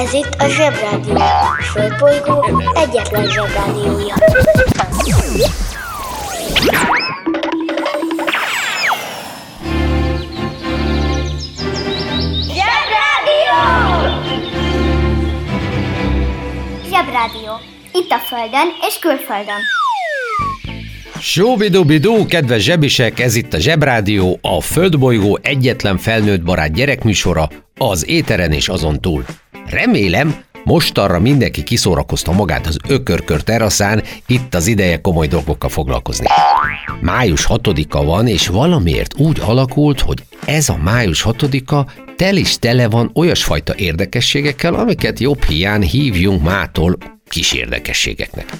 Ez itt a Zsebrádió. A Földbolygó egyetlen Zsebrádiója. Zsebrádió! Zsebrádió. Itt a Földön és külföldön. Sóbidubidú, kedves zsebisek, ez itt a Zsebrádió, a Földbolygó egyetlen felnőtt barát gyerekműsora, az éteren és azon túl. Remélem, most arra mindenki kiszórakozta magát az ökörkör teraszán, itt az ideje komoly dolgokkal foglalkozni. Május 6-a van, és valamiért úgy alakult, hogy ez a május 6-a tel is tele van olyasfajta érdekességekkel, amiket jobb hiány hívjunk mától kis érdekességeknek.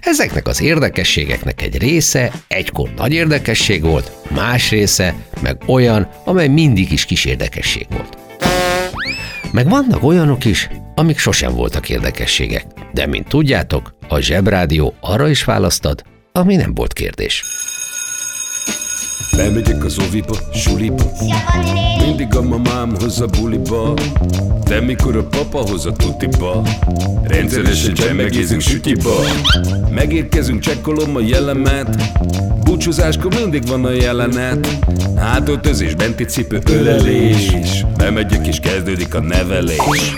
Ezeknek az érdekességeknek egy része egykor nagy érdekesség volt, más része meg olyan, amely mindig is kis érdekesség volt. Meg vannak olyanok is, amik sosem voltak érdekességek, de mint tudjátok, a Zsebrádió arra is választad, ami nem volt kérdés. Bemegyek az oviba, suliba. Mindig a mamám hoz a buliba. De mikor a papa hoz a tutiba. Rendszeresen csemmegézünk sütiba. Megérkezünk, csekkolom a jellemet Búcsúzáskor mindig van a jelenet. Hátöltözés, benti cipő, ölelés. Bemegyek és kezdődik a nevelés.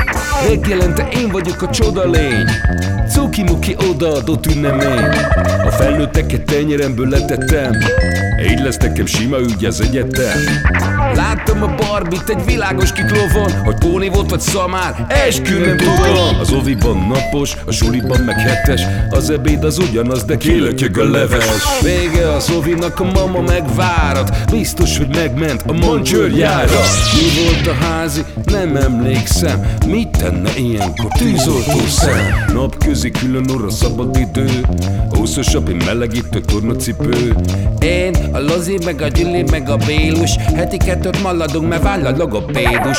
Megjelente én vagyok a csoda lény. Cuki-muki odaadott ünnemény A felnőtteket tenyeremből letettem. Így lesz nekem sima ügy az egyetem. Láttam a barbit egy világos kiklovon Hogy Póni volt vagy szamár, eskü nem tudom. Az oviban napos, a suliban meg hetes Az ebéd az ugyanaz, de kilötyög a leves. Vége az ovinak, a mama megvárat Biztos, hogy megment a mancsőrjára Mi volt a házi? Nem emlékszem. Mit tenne ilyenkor tűzoltó szem? Napközi külön orra szabad idő. Húszosabb, én melegítő tornacipő. Én, a Lozi, meg a Gyüli, meg a Bélus. Heti kettőt maladunk, mert váll a logopédus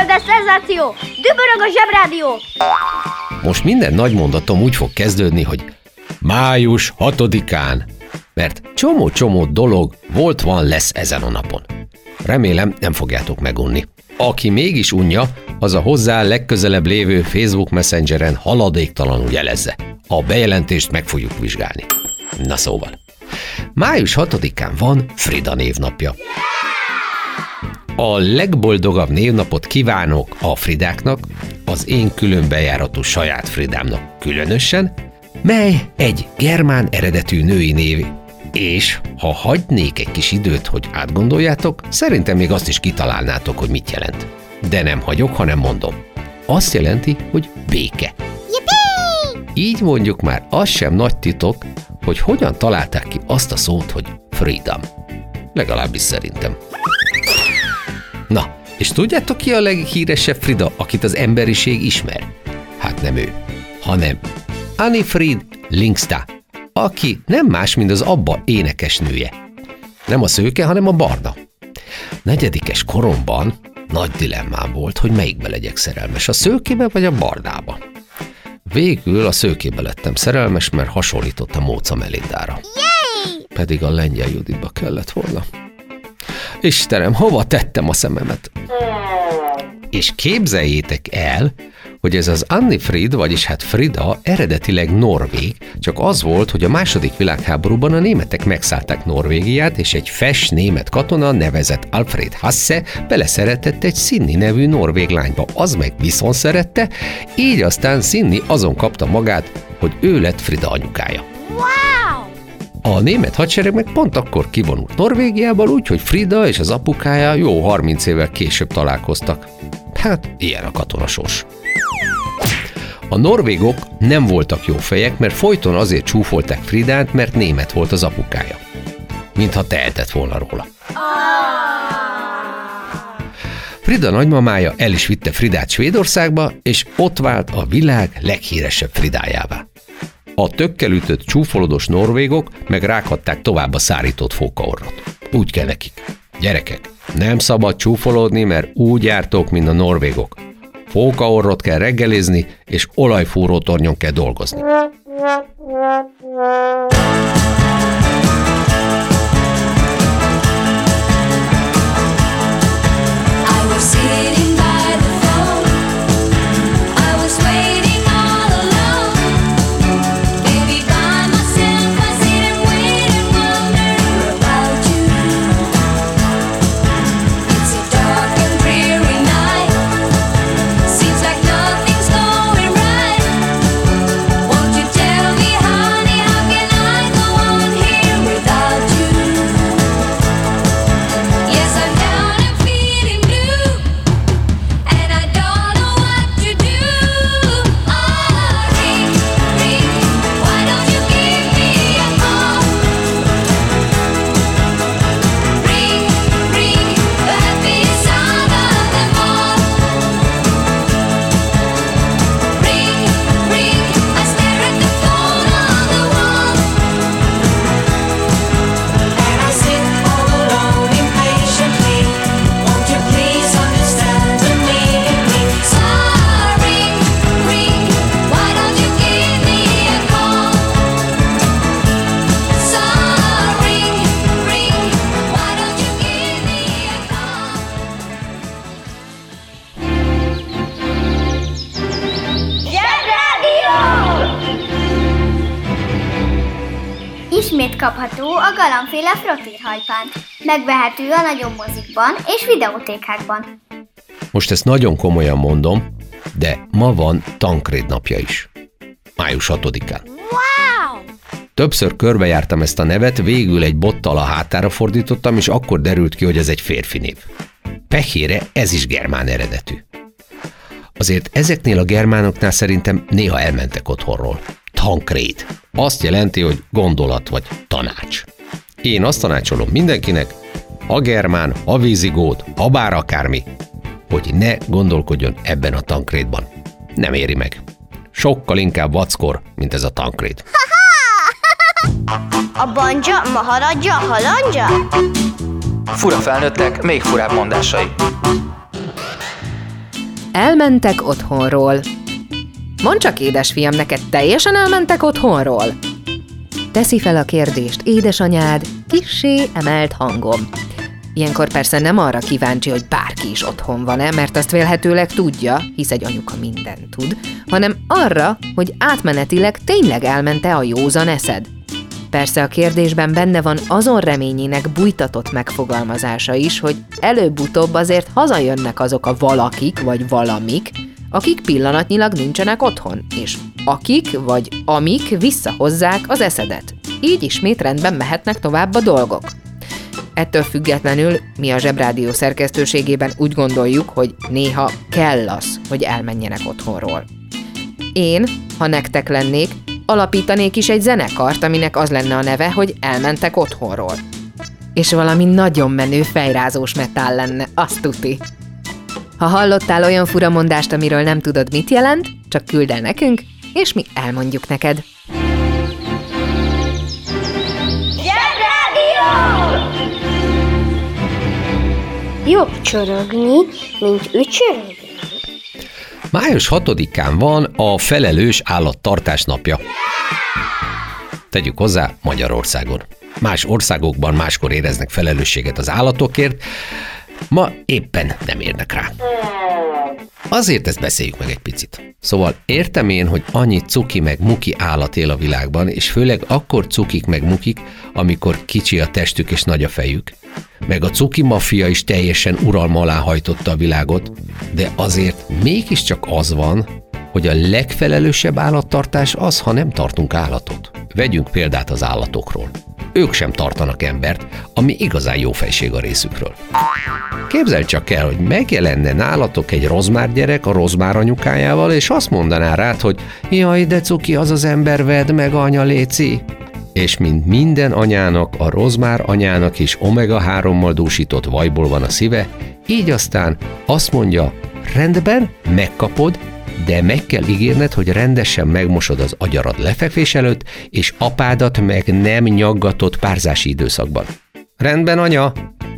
Hétmérföldes szenzáció! Dübörög a Zsebrádió! Most minden nagy mondatom úgy fog kezdődni, hogy május 6-án, mert csomó-csomó dolog volt, van, lesz ezen a napon. Remélem, nem fogjátok megunni. Aki mégis unja, az a hozzá legközelebb lévő Facebook Messengeren haladéktalanul jelezze. A bejelentést meg fogjuk vizsgálni. Na szóval. Május 6-án van Frida névnapja. A legboldogabb névnapot kívánok a Fridáknak, az én külön bejáratú saját Fridámnak különösen, mely egy germán eredetű női név. És ha hagynék egy kis időt, hogy átgondoljátok, szerintem még azt is kitalálnátok, hogy mit jelent. De nem hagyok, hanem mondom. Azt jelenti, hogy béke. Így mondjuk már az sem nagy titok, hogy hogyan találták ki azt a szót, hogy freedom. Legalábbis szerintem. Na, és tudjátok ki a leghíresebb Frida, akit az emberiség ismer? Hát nem ő, hanem Anifrid Linksta, aki nem más, mint az Abba énekesnője. Nem a szőke, hanem a barna. Negyedikes koromban nagy dilemmám volt, hogy melyikbe legyek szerelmes, a szőkébe vagy a barnába. Végül a szőkébe lettem szerelmes, mert hasonlított a Móca Melindára. Pedig a lengyel Juditba kellett volna. Istenem, hova tettem a szememet? És képzeljétek el, hogy ez az Anni Frid, vagyis hát Frida eredetileg norvég, csak az volt, hogy a második világháborúban a németek megszállták Norvégiát, és egy fes német katona nevezett Alfred Hasse beleszeretett egy Sinni nevű norvég lányba, az meg viszont szerette, így aztán Sinni azon kapta magát, hogy ő lett Frida anyukája. A német hadsereg meg pont akkor kivonult Norvégiából, úgyhogy Frida és az apukája jó 30 évvel később találkoztak. Hát, ilyen a katonasors. A norvégok nem voltak jó fejek, mert folyton azért csúfolták Fridát, mert német volt az apukája. Mintha tehetett volna róla. Frida nagymamája el is vitte Fridát Svédországba, és ott vált a világ leghíresebb Fridájává. A tökkel ütött csúfolódos norvégok meg rákadták tovább a szárított fókaorrot. Úgy kell nekik. Gyerekek, nem szabad csúfolódni, mert úgy jártok, mint a norvégok. Fókaorrot kell reggelizni, és olajfúrótornyon kell dolgozni. Ismét kapható a Galambféle frottírhajpán. Megvehető a nagyobb mozikban és videótékákban. Most ezt nagyon komolyan mondom, de ma van Tankréd napja is. Május 6-án. Wow! Többször körbejártam ezt a nevet, végül egy bottal a hátára fordítottam, és akkor derült ki, hogy ez egy férfi név. Pehére ez is germán eredetű. Azért ezeknél a germánoknál szerintem néha elmentek otthonról. Tankréd. Azt jelenti, hogy gondolat vagy tanács. Én azt tanácsolom mindenkinek, a germán, a vízigót, ha bár akármi, hogy ne gondolkodjon ebben a tankrédban. Nem éri meg. Sokkal inkább vackor, mint ez a tankréd. A banja, maharadja, halandja? Fura felnőttek, még furább mondásai. Elmentek otthonról. Mondd csak, édesfiam, neked teljesen elmentek otthonról? Teszi fel a kérdést édesanyád kissé emelt hangom. Ilyenkor persze nem arra kíváncsi, hogy bárki is otthon van-e, mert azt vélhetőleg tudja, hisz egy anyuka mindent tud, hanem arra, hogy átmenetileg tényleg elmente a józan eszed. Persze a kérdésben benne van azon reményének bújtatott megfogalmazása is, hogy előbb-utóbb azért hazajönnek azok a valakik vagy valamik, akik pillanatnyilag nincsenek otthon, és akik vagy amik visszahozzák az eszedet. Így ismét rendben mehetnek tovább a dolgok. Ettől függetlenül mi a Zsebrádió szerkesztőségében úgy gondoljuk, hogy néha kell az, hogy elmenjenek otthonról. Én, ha nektek lennék, alapítanék is egy zenekart, aminek az lenne a neve, hogy elmentek otthonról. És valami nagyon menő fejrázós metál lenne, azt tuti. Ha hallottál olyan furamondást, amiről nem tudod, mit jelent, csak küld el nekünk, és mi elmondjuk neked. Jobb csorogni, mint ücsörögni. Május 6-án van a felelős állattartás napja. Tegyük hozzá Magyarországon. Más országokban máskor éreznek felelősséget az állatokért, ma éppen nem érnek rá. Azért ezt beszéljük meg egy picit. Szóval értem én, hogy annyi cuki meg muki állat él a világban, és főleg akkor cukik meg mukik, amikor kicsi a testük és nagy a fejük. Meg a cuki maffia is teljesen uralma alá hajtotta a világot, de azért mégiscsak az van, hogy a legfelelősebb állattartás az, ha nem tartunk állatot. Vegyünk példát az állatokról. Ők sem tartanak embert, ami igazán jó fejség a részükről. Képzeld csak el, hogy megjelenne nálatok egy rozmár gyerek a rozmár anyukájával, és azt mondaná rád, hogy jaj, de cuki az az ember, vedd meg, anya léci. És mint minden anyának, a rozmár anyának is omega-3-mal dúsított vajból van a szíve, így aztán azt mondja, rendben, megkapod, de meg kell ígérned, hogy rendesen megmosod az agyarad lefekvés előtt, és apádat meg nem nyaggatod párzási időszakban. Rendben, anya?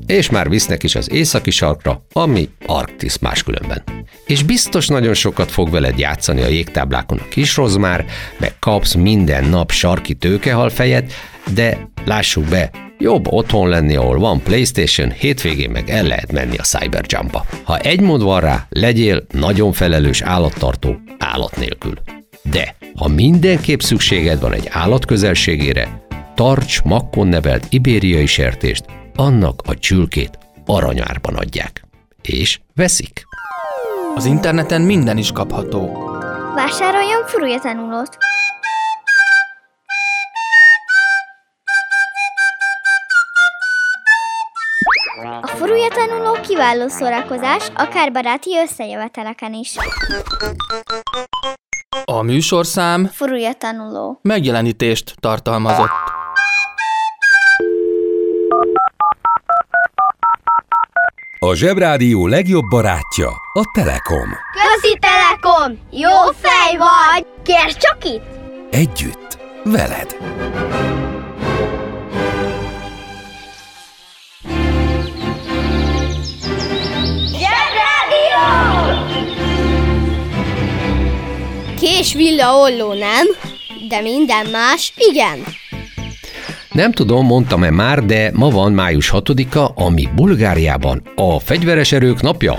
És már visznek is az északi sarkra, ami Arktisz máskülönben. És biztos nagyon sokat fog veled játszani a jégtáblákon a kisrozmár, meg kapsz minden nap sarki tőkehal fejet, de lássuk be, Jobb otthon lenni, ahol van Playstation, hétvégén meg el lehet menni a Cyberjumpa. Ha egy mód van rá, legyél nagyon felelős állattartó állat nélkül. De ha mindenképp szükséged van egy állat közelségére, tarts makkon nevelt ibériai sertést, annak a csülkét aranyárban adják. És veszik. Az interneten minden is kapható. Vásároljon furulja tanulót! A furulja tanuló kiváló szórakozás, akár baráti összejöveteleken is. A műsorszám Furulja tanuló. megjelenítést tartalmazott. A Zsebrádió legjobb barátja a Telekom. Közi Telekom! Jó fej vagy! Kérd csak itt! Együtt, veled. Kés villa olló nem, de minden más igen. Nem tudom, mondtam-e már, de ma van május 6-a, ami Bulgáriában a fegyveres erők napja.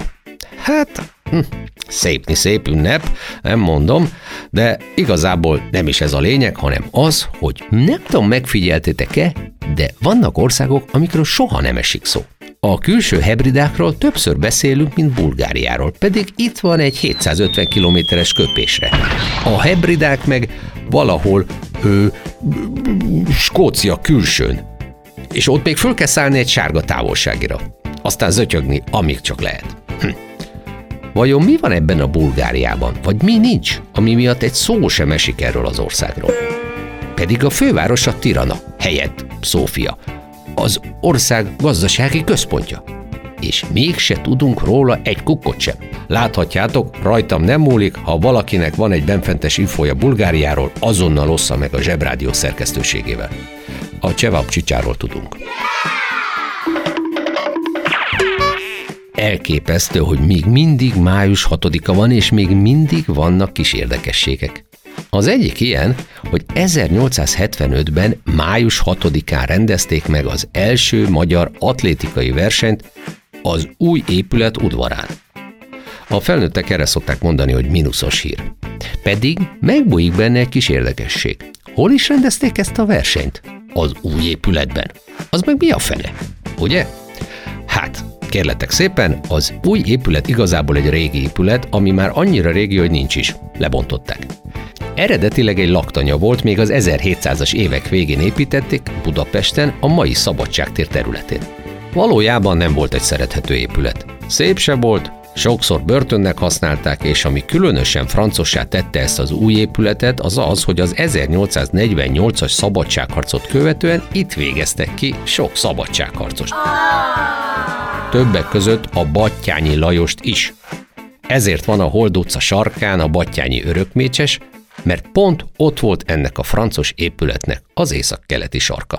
Hát, hm, szépni szép ünnep, nem mondom, de igazából nem is ez a lényeg, hanem az, hogy nem tudom, megfigyeltétek-e, de vannak országok, amikről soha nem esik szó. A külső hebridákról többször beszélünk, mint Bulgáriáról, pedig itt van egy 750 kilométeres köpésre. A hebridák meg valahol ö, Skócia külsőn. És ott még föl kell szállni egy sárga távolságira. Aztán zötyögni, amíg csak lehet. Hm. Vajon mi van ebben a Bulgáriában? Vagy mi nincs, ami miatt egy szó sem esik erről az országról? Pedig a fővárosa Tirana, helyett Szófia, az ország gazdasági központja. És mégse tudunk róla egy kukkot sem. Láthatjátok, rajtam nem múlik, ha valakinek van egy benfentes infója Bulgáriáról, azonnal ossza meg a Zsebrádió szerkesztőségével. A Csevap csicsáról tudunk. Elképesztő, hogy még mindig május 6-a van, és még mindig vannak kis érdekességek. Az egyik ilyen, hogy 1875-ben május 6-án rendezték meg az első magyar atlétikai versenyt az új épület udvarán. A felnőttek erre szokták mondani, hogy mínuszos hír. Pedig megbújik benne egy kis érdekesség. Hol is rendezték ezt a versenyt? Az új épületben. Az meg mi a fene? Ugye? Hát, kérletek szépen, az új épület igazából egy régi épület, ami már annyira régi, hogy nincs is. Lebontották. Eredetileg egy laktanya volt, még az 1700-as évek végén építették Budapesten, a mai Szabadságtér területén. Valójában nem volt egy szerethető épület. Szép se volt, sokszor börtönnek használták, és ami különösen francossá tette ezt az új épületet, az az, hogy az 1848-as szabadságharcot követően itt végeztek ki sok szabadságharcost. Többek között a Battyányi Lajost is. Ezért van a Hold utca sarkán a Battyányi örökmécses, mert pont ott volt ennek a francos épületnek az északkeleti sarka.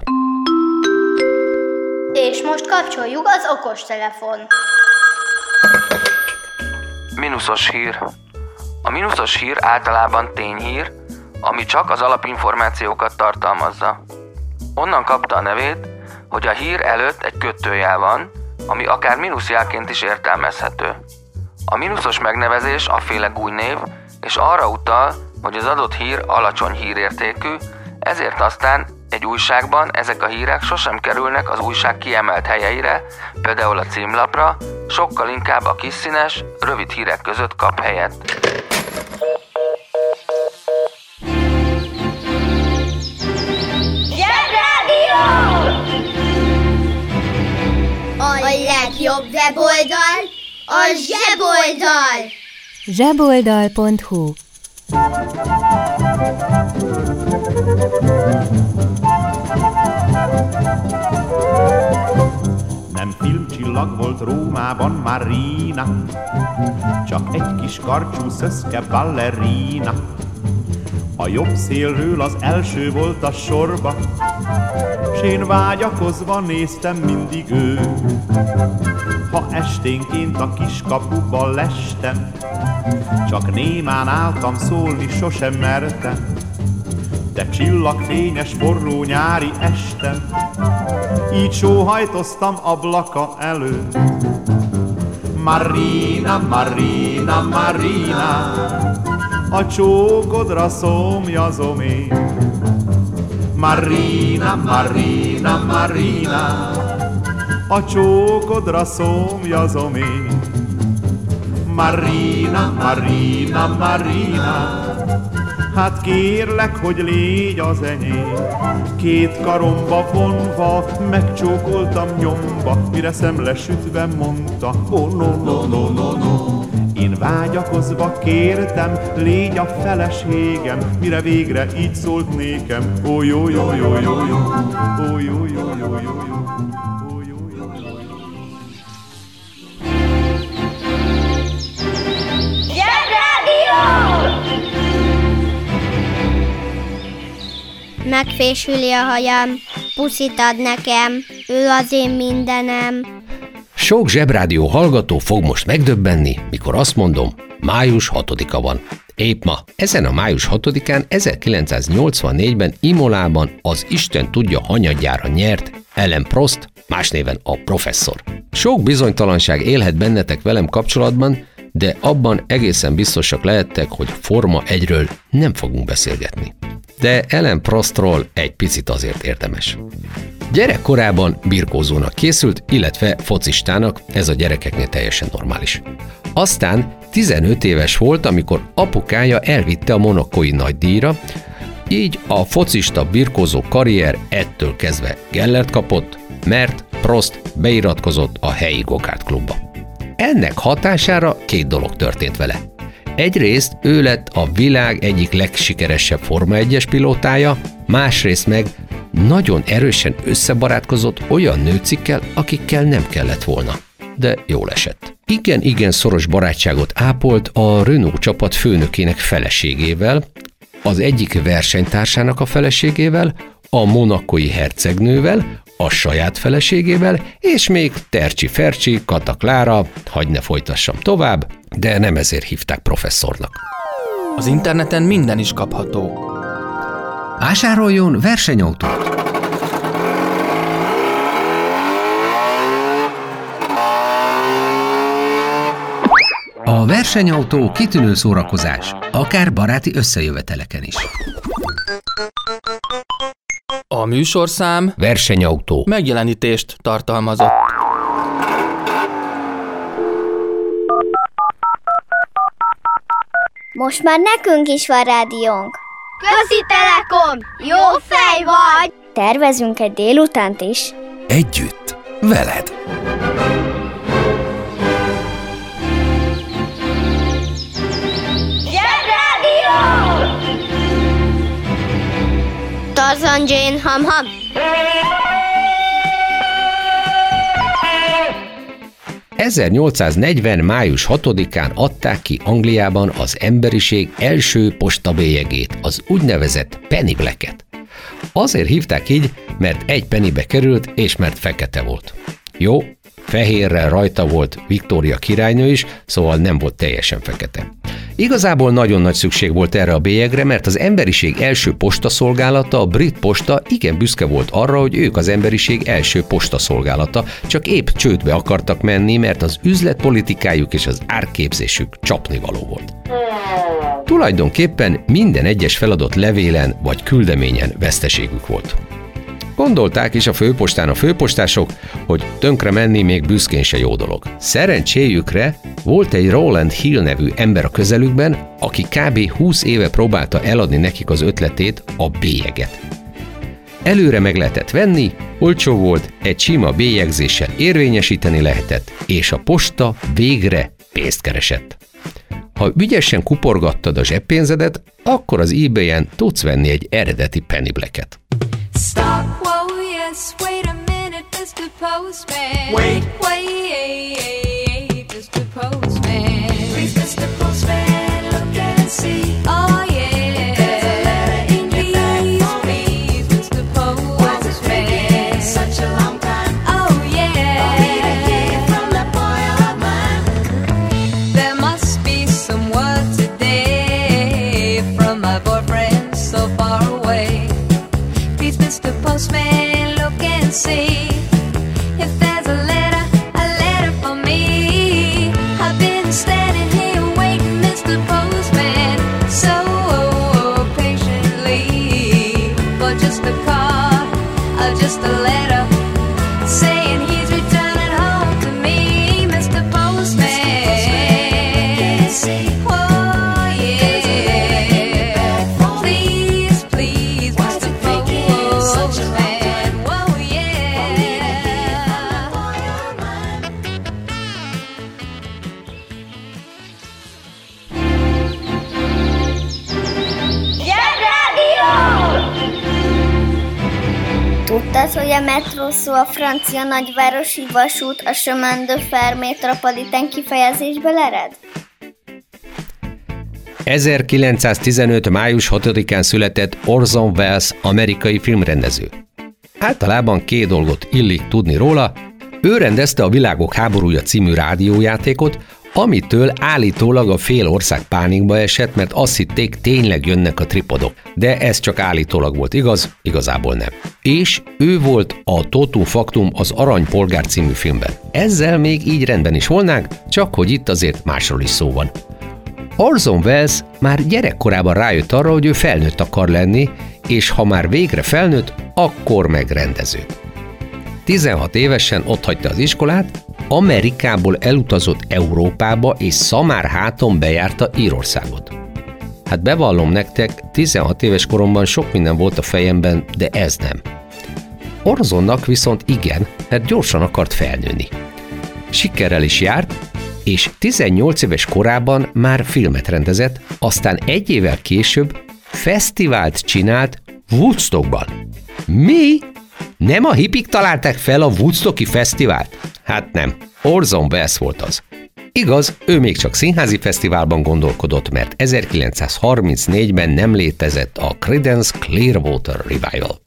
És most kapcsoljuk az okostelefon. Minuszos hír. A minuszos hír általában tényhír, ami csak az alapinformációkat tartalmazza. Onnan kapta a nevét, hogy a hír előtt egy kötőjel van, ami akár mínuszjelként is értelmezhető. A mínuszos megnevezés a féle név, és arra utal, hogy az adott hír alacsony hírértékű, ezért aztán egy újságban ezek a hírek sosem kerülnek az újság kiemelt helyeire, például a címlapra, sokkal inkább a kis színes, rövid hírek között kap helyet. Legjobb weboldal a zseboldal. zseboldal.hu Nem filmcsillag volt Rómában Marina, csak egy kis karcsú szöszke ballerina. A jobb szélről az első volt a sorba, S én vágyakozva néztem mindig ő. Ha esténként a kiskapuba lestem, Csak némán álltam szólni, sosem mertem, de csillagfényes forró nyári estem, így sóhajtoztam ablaka előtt. Marina, Marina, Marina, a csókodra szomjazom én. Marina, Marina, Marina, a csókodra szomjazom én. Marina, Marina, Marina, Hát kérlek, hogy légy az enyém Két karomba vonva Megcsókoltam nyomba Mire szemlesütve mondta Oh no no no no no én vágyakozva kértem, légy a feleségem, mire végre így szólt nékem. Ó, jó, jó, jó, jó, jó, ó, jó, jó, jó, jó, jó. Megfésüli a hajam, puszit ad nekem, ő az én mindenem. Sok zsebrádió hallgató fog most megdöbbenni, mikor azt mondom, május 6-a van. Épp ma, ezen a május 6-án 1984-ben Imolában az Isten tudja hanyadjára nyert Ellen Prost, más néven a professzor. Sok bizonytalanság élhet bennetek velem kapcsolatban, de abban egészen biztosak lehettek, hogy Forma egyről nem fogunk beszélgetni. De Ellen Prostról egy picit azért érdemes. Gyerekkorában birkózónak készült, illetve focistának, ez a gyerekeknél teljesen normális. Aztán 15 éves volt, amikor apukája elvitte a monokói nagydíjra, így a focista birkózó karrier ettől kezdve Gellert kapott, mert Prost beiratkozott a helyi gokárt klubba. Ennek hatására két dolog történt vele. Egyrészt ő lett a világ egyik legsikeresebb Forma 1-es pilótája, másrészt meg nagyon erősen összebarátkozott olyan nőcikkel, akikkel nem kellett volna. De jól esett. Igen-igen szoros barátságot ápolt a Renault csapat főnökének feleségével, az egyik versenytársának a feleségével, a monakoi hercegnővel, a saját feleségével, és még Tercsi Fercsi, Kata Klára, hagy ne folytassam tovább, de nem ezért hívták professzornak. Az interneten minden is kapható. Vásároljon versenyautót! A versenyautó kitűnő szórakozás, akár baráti összejöveteleken is. A műsorszám Versenyautó. megjelenítést tartalmazott. Most már nekünk is van rádiónk. Közi Telekom! Jó fej vagy! Tervezünk egy délutánt is. Együtt. Veled. Tarzan Jane Ham Ham. ...1840. május 6-án adták ki Angliában az emberiség első postabélyegét, az úgynevezett penny blacket. Azért hívták így, mert egy pennybe került, és mert fekete volt. Jó, fehérrel rajta volt Viktória királynő is, szóval nem volt teljesen fekete. Igazából nagyon nagy szükség volt erre a bélyegre, mert az emberiség első postaszolgálata, a brit posta igen büszke volt arra, hogy ők az emberiség első postaszolgálata, csak épp csődbe akartak menni, mert az üzletpolitikájuk és az árképzésük csapnivaló volt. Tulajdonképpen minden egyes feladott levélen vagy küldeményen veszteségük volt. Gondolták is a főpostán a főpostások, hogy tönkre menni még büszkén se jó dolog. Szerencséjükre volt egy Roland Hill nevű ember a közelükben, aki kb. 20 éve próbálta eladni nekik az ötletét, a bélyeget. Előre meg lehetett venni, olcsó volt, egy sima bélyegzéssel érvényesíteni lehetett, és a posta végre pénzt keresett. Ha ügyesen kuporgattad a zseppénzedet, akkor az eBay-en tudsz venni egy eredeti penny blacket. Yes, wait a minute, Mr. Postman. Wait, wait, Mr. Postman. Please, Mr. Postman, look and see. Tudtad, hogy a metró szó a francia nagyvárosi vasút a chemin de metropolitán kifejezésből ered? 1915. május 6-án született Orson Welles, amerikai filmrendező. Általában két dolgot illik tudni róla. Ő rendezte a Világok háborúja című rádiójátékot, amitől állítólag a fél ország pánikba esett, mert azt hitték, tényleg jönnek a tripodok. De ez csak állítólag volt igaz, igazából nem. És ő volt a Totum Faktum az Aranypolgár című filmben. Ezzel még így rendben is volnánk, csak hogy itt azért másról is szó van. Orson Welles már gyerekkorában rájött arra, hogy ő felnőtt akar lenni, és ha már végre felnőtt, akkor megrendező. 16 évesen otthagyta az iskolát, Amerikából elutazott Európába, és szamár háton bejárta Írországot. Hát bevallom nektek, 16 éves koromban sok minden volt a fejemben, de ez nem. Orzonnak viszont igen, mert gyorsan akart felnőni. Sikerrel is járt, és 18 éves korában már filmet rendezett, aztán egy évvel később fesztivált csinált Woodstockban. Mi? Nem a hipik találták fel a Woodstocki fesztivált? Hát nem, Orson Welles volt az. Igaz, ő még csak színházi fesztiválban gondolkodott, mert 1934-ben nem létezett a Creedence Clearwater Revival.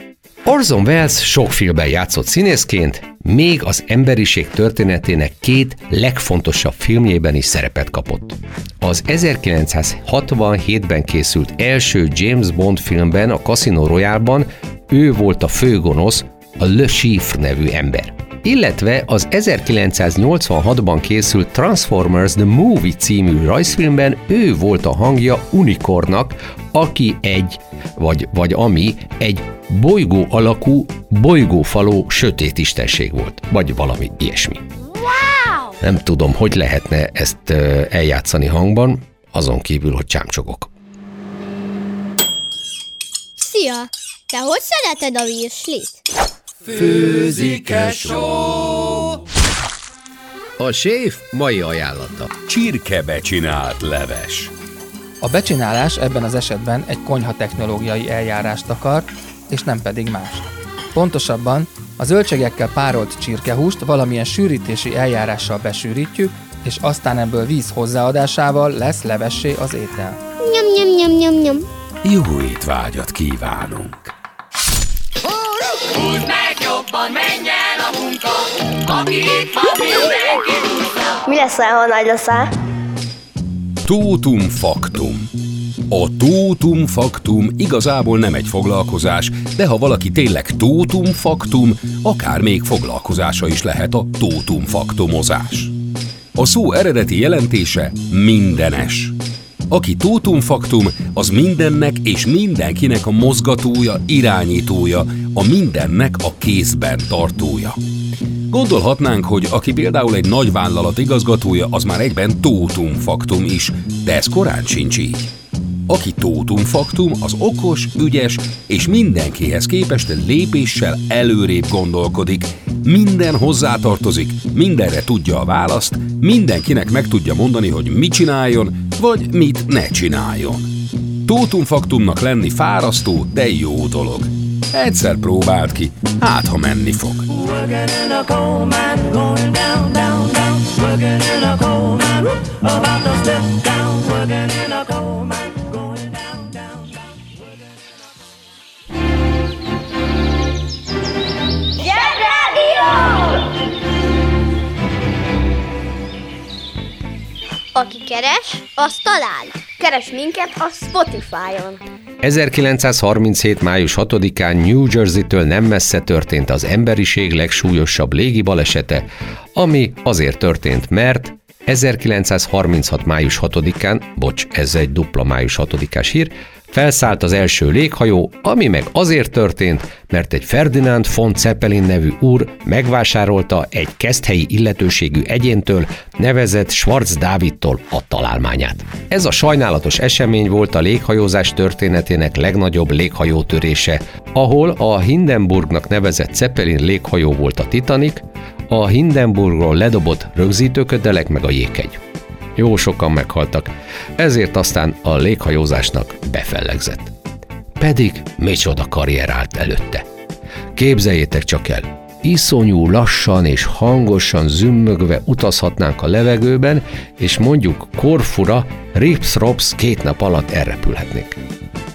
Orson Welles sok filmben játszott színészként, még az emberiség történetének két legfontosabb filmjében is szerepet kapott. Az 1967-ben készült első James Bond filmben, a Casino Royale-ban ő volt a főgonosz, a Le Chiffre nevű ember. Illetve az 1986-ban készült Transformers The Movie című rajzfilmben ő volt a hangja Unicornnak, aki egy, vagy, vagy ami egy bolygó alakú, bolygófaló sötét istenség volt, vagy valami ilyesmi. Wow! Nem tudom, hogy lehetne ezt eljátszani hangban, azon kívül, hogy csámcsogok. Szia! Te hogy szereted a virslit? A séf mai ajánlata. Csirkebe csinált leves. A becsinálás ebben az esetben egy konyha technológiai eljárást akar, és nem pedig más. Pontosabban a zöldségekkel párolt csirkehúst valamilyen sűrítési eljárással besűrítjük, és aztán ebből víz hozzáadásával lesz levessé az étel. Nyom, nyom, nyom, nyom, nyom. Jó étvágyat kívánunk! Mi leszel, ha nagy leszel? Tótum faktum. A tótum faktum igazából nem egy foglalkozás, de ha valaki tényleg tótum faktum, akár még foglalkozása is lehet a tótum faktumozás. A szó eredeti jelentése mindenes. Aki tótum faktum, az mindennek és mindenkinek a mozgatója, irányítója, a mindennek a kézben tartója. Gondolhatnánk, hogy aki például egy nagy vállalat igazgatója, az már egyben tótum faktum is, de ez korán sincs így. Aki tótum faktum, az okos, ügyes és mindenkihez képest lépéssel előrébb gondolkodik. Minden hozzátartozik, mindenre tudja a választ, mindenkinek meg tudja mondani, hogy mit csináljon, vagy mit ne csináljon. Tótum faktumnak lenni fárasztó, de jó dolog. Egyszer próbáld ki, hát ha menni fog. Aki keres, az talál. Keres minket a Spotify-on. 1937. május 6-án New Jersey-től nem messze történt az emberiség legsúlyosabb légi balesete, ami azért történt, mert 1936. május 6-án, bocs, ez egy dupla május 6-ás hír, Felszállt az első léghajó, ami meg azért történt, mert egy Ferdinand von Zeppelin nevű úr megvásárolta egy keszthelyi illetőségű egyéntől, nevezett Schwarz Dávidtól a találmányát. Ez a sajnálatos esemény volt a léghajózás történetének legnagyobb léghajótörése, ahol a Hindenburgnak nevezett Zeppelin léghajó volt a Titanic, a Hindenburgról ledobott rögzítőködelek meg a jéghegy. Jó sokan meghaltak, ezért aztán a léghajózásnak befellegzett. Pedig micsoda karrier állt előtte. Képzeljétek csak el, iszonyú lassan és hangosan zümmögve utazhatnánk a levegőben, és mondjuk Korfura rips-rops két nap alatt elrepülhetnénk.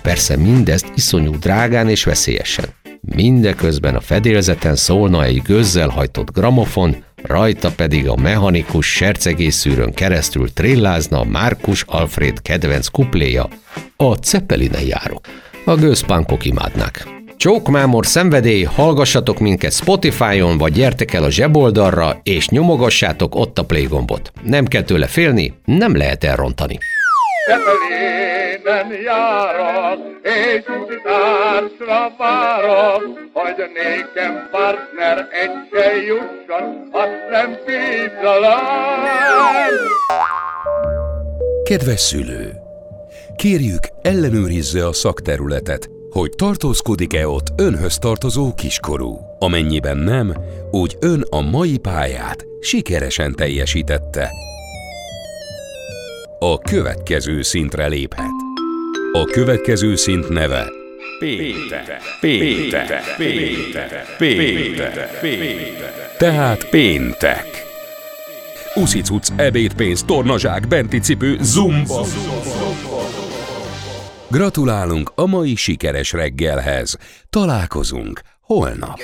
Persze mindezt iszonyú drágán és veszélyesen. Mindeközben a fedélzeten szólna egy gőzzel hajtott gramofon, rajta pedig a mechanikus sercegészűrön keresztül trillázna Márkus Alfred kedvenc kupléja, a Ceppeline járok. A gőzpánkok imádnák. Csókmámor szenvedély, hallgassatok minket Spotify-on, vagy gyertek el a zseboldalra, és nyomogassátok ott a play gombot. Nem kell tőle félni, nem lehet elrontani. Zeppelinen járok, és útitársra várok, hogy nékem partner egy se jusson, azt nem tízalán. Kedves szülő! Kérjük, ellenőrizze a szakterületet, hogy tartózkodik-e ott önhöz tartozó kiskorú. Amennyiben nem, úgy ön a mai pályát sikeresen teljesítette. A következő szintre léphet. A következő szint neve Péter, Péter, Péter, Péter, Péter. Tehát péntek. Uszicuc, ebédpénz, tornazsák, benti cipő, zumba. Gratulálunk a mai sikeres reggelhez. Találkozunk holnap.